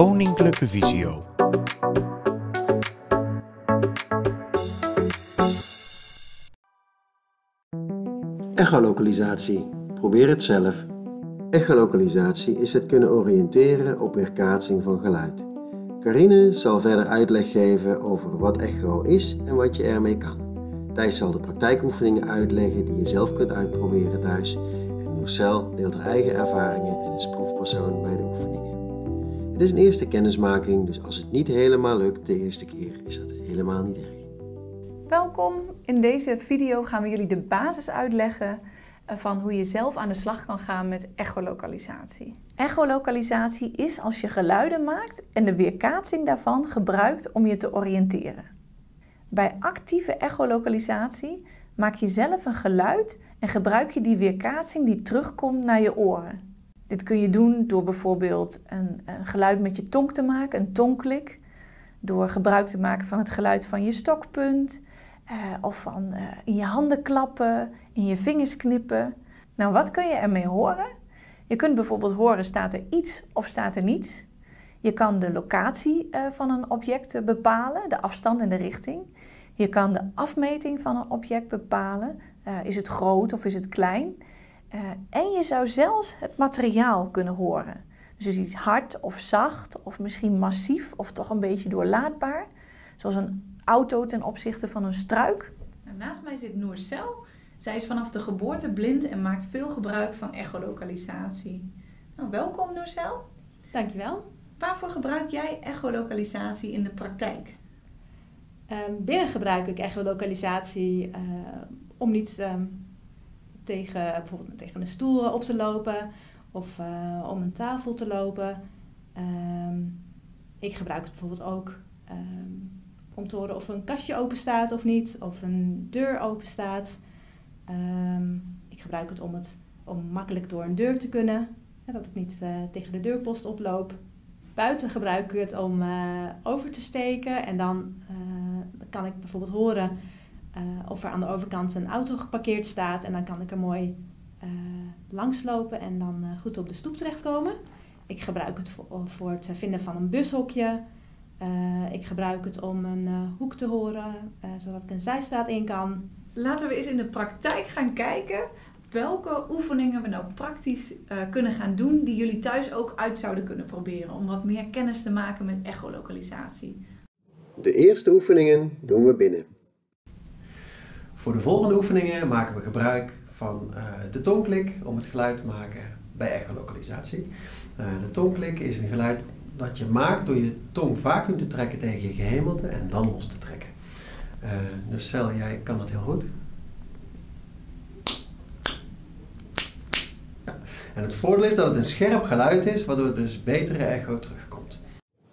Koninklijke Visio. Echolocalisatie. Probeer het zelf. Echolocalisatie is het kunnen oriënteren op weerkaatsing van geluid. Carine zal verder uitleg geven over wat echo is en wat je ermee kan. Thijs zal de praktijkoefeningen uitleggen die je zelf kunt uitproberen thuis. En Marcel deelt haar eigen ervaringen en is proefpersoon bij de oefeningen. Het is een eerste kennismaking, dus als het niet helemaal lukt de eerste keer, is dat helemaal niet erg. Welkom. In deze video gaan we jullie de basis uitleggen eh, van hoe je zelf aan de slag kan gaan met echolocalisatie. Echolocalisatie is als je geluiden maakt en de weerkaatsing daarvan gebruikt om je te oriënteren. Bij actieve echolocalisatie maak je zelf een geluid en gebruik je die weerkaatsing die terugkomt naar je oren. Dit kun je doen door bijvoorbeeld een, een geluid met je tong te maken, een tongklik. Door gebruik te maken van het geluid van je stokpunt. Uh, of van uh, in je handen klappen, in je vingers knippen. Nou, wat kun je ermee horen? Je kunt bijvoorbeeld horen, staat er iets of staat er niets? Je kan de locatie uh, van een object bepalen, de afstand en de richting. Je kan de afmeting van een object bepalen. is het groot of is het klein? En je zou zelfs het materiaal kunnen horen. Dus is iets hard of zacht of misschien massief of toch een beetje doorlaatbaar. Zoals een auto ten opzichte van een struik. En naast mij zit Noorcel. Zij is vanaf de geboorte blind en maakt veel gebruik van echolocalisatie. Nou, welkom Noorcel. Dankjewel. Waarvoor gebruik jij echolocalisatie in de praktijk? Um, binnen gebruik ik echolocalisatie uh, om niet um, tegen, bijvoorbeeld tegen een stoel op te lopen of uh, om een tafel te lopen. Um, ik gebruik het bijvoorbeeld ook om te horen of een kastje open staat of niet, of een deur open staat. Um, ik gebruik het om, het om makkelijk door een deur te kunnen, hè, dat ik niet uh, tegen de deurpost oploop. Buiten gebruik ik het om over te steken en dan kan ik bijvoorbeeld horen of er aan de overkant een auto geparkeerd staat en dan kan ik er mooi langslopen en dan goed op de stoep terechtkomen. Ik gebruik het voor, voor het vinden van een bushokje, uh, ik gebruik het om een uh, hoek te horen, uh, zodat ik een zijstraat in kan. Laten we eens in de praktijk gaan kijken welke oefeningen we nou praktisch kunnen gaan doen die jullie thuis ook uit zouden kunnen proberen om wat meer kennis te maken met echolocalisatie. De eerste oefeningen doen we binnen. Voor de volgende oefeningen maken we gebruik van de tongklik om het geluid te maken bij echolocalisatie. de tongklik is een geluid dat je maakt door je tong vacuüm te trekken tegen je gehemelte en dan los te trekken. Uh, dus Cel, jij kan dat heel goed. En het voordeel is dat het een scherp geluid is, waardoor dus betere echo terugkomt.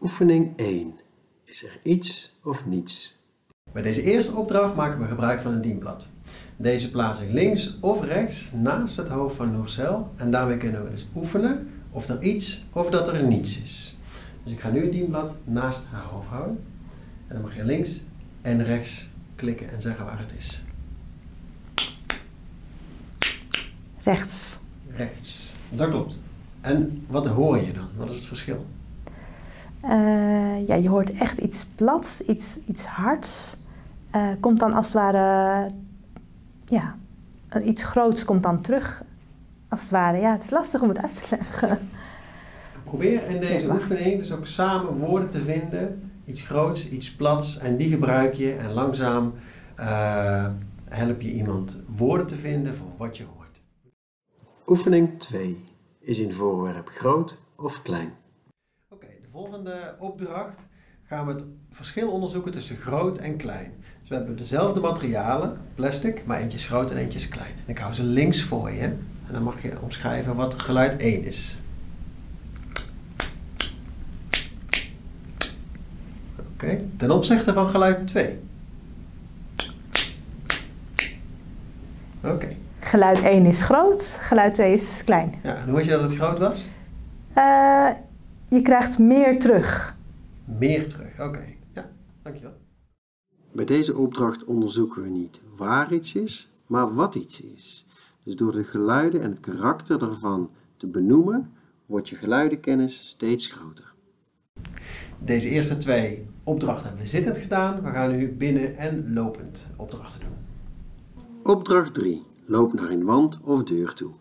Oefening 1. Is er iets of niets? Bij deze eerste opdracht maken we gebruik van een dienblad. Deze plaats ik links of rechts naast het hoofd van Noorcel en daarmee kunnen we dus oefenen of er iets of dat er niets is. Dus ik ga nu het dienblad naast haar hoofd houden. En dan mag je links en rechts klikken en zeggen waar het is. Rechts. Rechts. Dat klopt. En wat hoor je dan? Wat is het verschil? Uh, ja, je hoort echt iets plats, iets, iets hards. Uh, komt dan als het ware, ja, iets groots komt dan terug. Als het ware, ja, het is lastig om het uit te leggen. Probeer in deze oefening dus ook samen woorden te vinden. Iets groots, iets plats. En die gebruik je. En langzaam uh, help je iemand woorden te vinden voor wat je hoort. Oefening 2. Is een voorwerp groot of klein? Volgende opdracht gaan we het verschil onderzoeken tussen groot en klein. Dus we hebben dezelfde materialen, plastic, maar eentje is groot en eentje is klein. En ik hou ze links voor je. En dan mag je omschrijven wat geluid 1 is. Oké, ten opzichte van geluid 2. Oké. Geluid 1 is groot, geluid 2 is klein. Ja, en hoe weet je dat het groot was? Uh, je krijgt meer terug. Meer terug, oké. Okay. Ja, dankjewel. Bij deze opdracht onderzoeken we niet waar iets is, maar wat iets is. Dus door de geluiden en het karakter daarvan te benoemen, wordt je geluidenkennis steeds groter. Deze eerste twee opdrachten hebben we zittend gedaan. We gaan nu binnen en lopend opdrachten doen. Opdracht 3. Loop naar een wand of deur toe.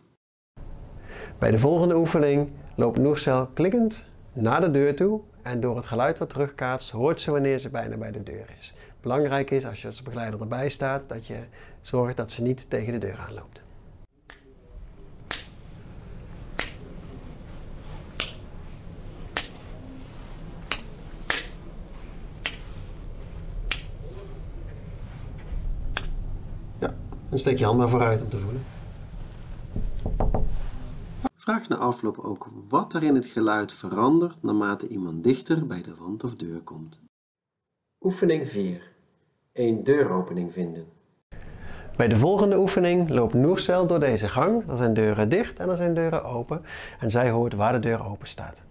Bij de volgende oefening loopt Noorcel klikkend naar de deur toe en door het geluid wat terugkaatst hoort ze wanneer ze bijna bij de deur is. Belangrijk is als je als begeleider erbij staat dat je zorgt dat ze niet tegen de deur aanloopt. Ja, dan steek je hand maar vooruit om te voelen. Vraag na afloop ook wat er in het geluid verandert naarmate iemand dichter bij de wand of deur komt. Oefening 4. Een deuropening vinden. Bij de volgende oefening loopt Noercel door deze gang. Er zijn deuren dicht en er zijn deuren open. En zij hoort waar de deur open staat.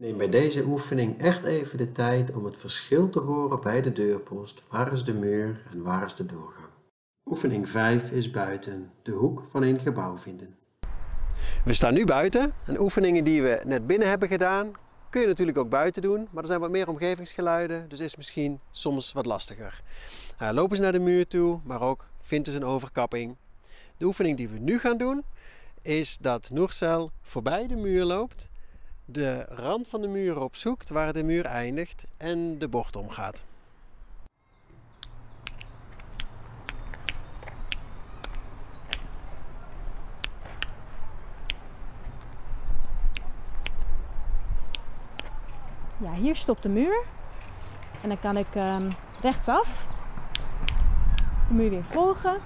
Neem bij deze oefening echt even de tijd om het verschil te horen bij de deurpost. Waar is de muur en waar is de doorgang? Oefening 5 is buiten de hoek van een gebouw vinden. We staan nu buiten. En oefeningen die we net binnen hebben gedaan, kun je natuurlijk ook buiten doen. Maar er zijn wat meer omgevingsgeluiden, dus is misschien soms wat lastiger. Uh, lopen ze naar de muur toe, maar ook vindt ze een overkapping. De oefening die we nu gaan doen, is dat Noorcel voorbij de muur loopt de rand van de muur opzoekt waar de muur eindigt en de bocht omgaat. Ja, hier stopt de muur. En dan kan ik um, rechtsaf de muur weer volgen.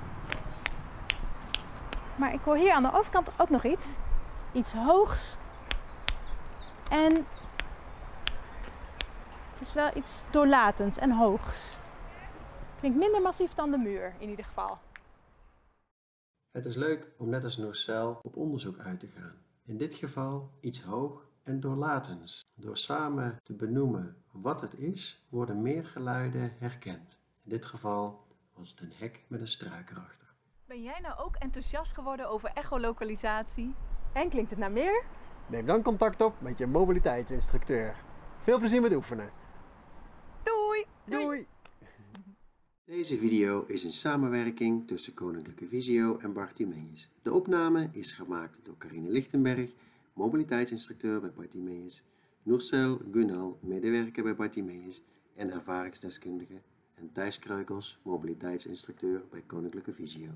Maar ik hoor hier aan de overkant ook nog iets. Iets hoogs en het is wel iets doorlatends en hoogs. Klinkt minder massief dan de muur in ieder geval. Het is leuk om net als Noorcel op onderzoek uit te gaan. In dit geval iets hoog en doorlatends. Door samen te benoemen wat het is, worden meer geluiden herkend. In dit geval was het een hek met een struik erachter. Ben jij nou ook enthousiast geworden over echolocalisatie? En klinkt het naar meer? Neem dan contact op met je mobiliteitsinstructeur. Veel plezier met oefenen. Doei! Doei! Deze video is een samenwerking tussen Koninklijke Visio en Bartimeus. De opname is gemaakt door Carine Lichtenberg, mobiliteitsinstructeur bij Bartimeus, Noorcel Gunal, medewerker bij Bartimeus en ervaringsdeskundige, en Thijs Kruikels, mobiliteitsinstructeur bij Koninklijke Visio.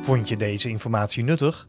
Vond je deze informatie nuttig?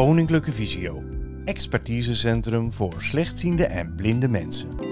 Koninklijke Visio, expertisecentrum voor slechtziende en blinde mensen.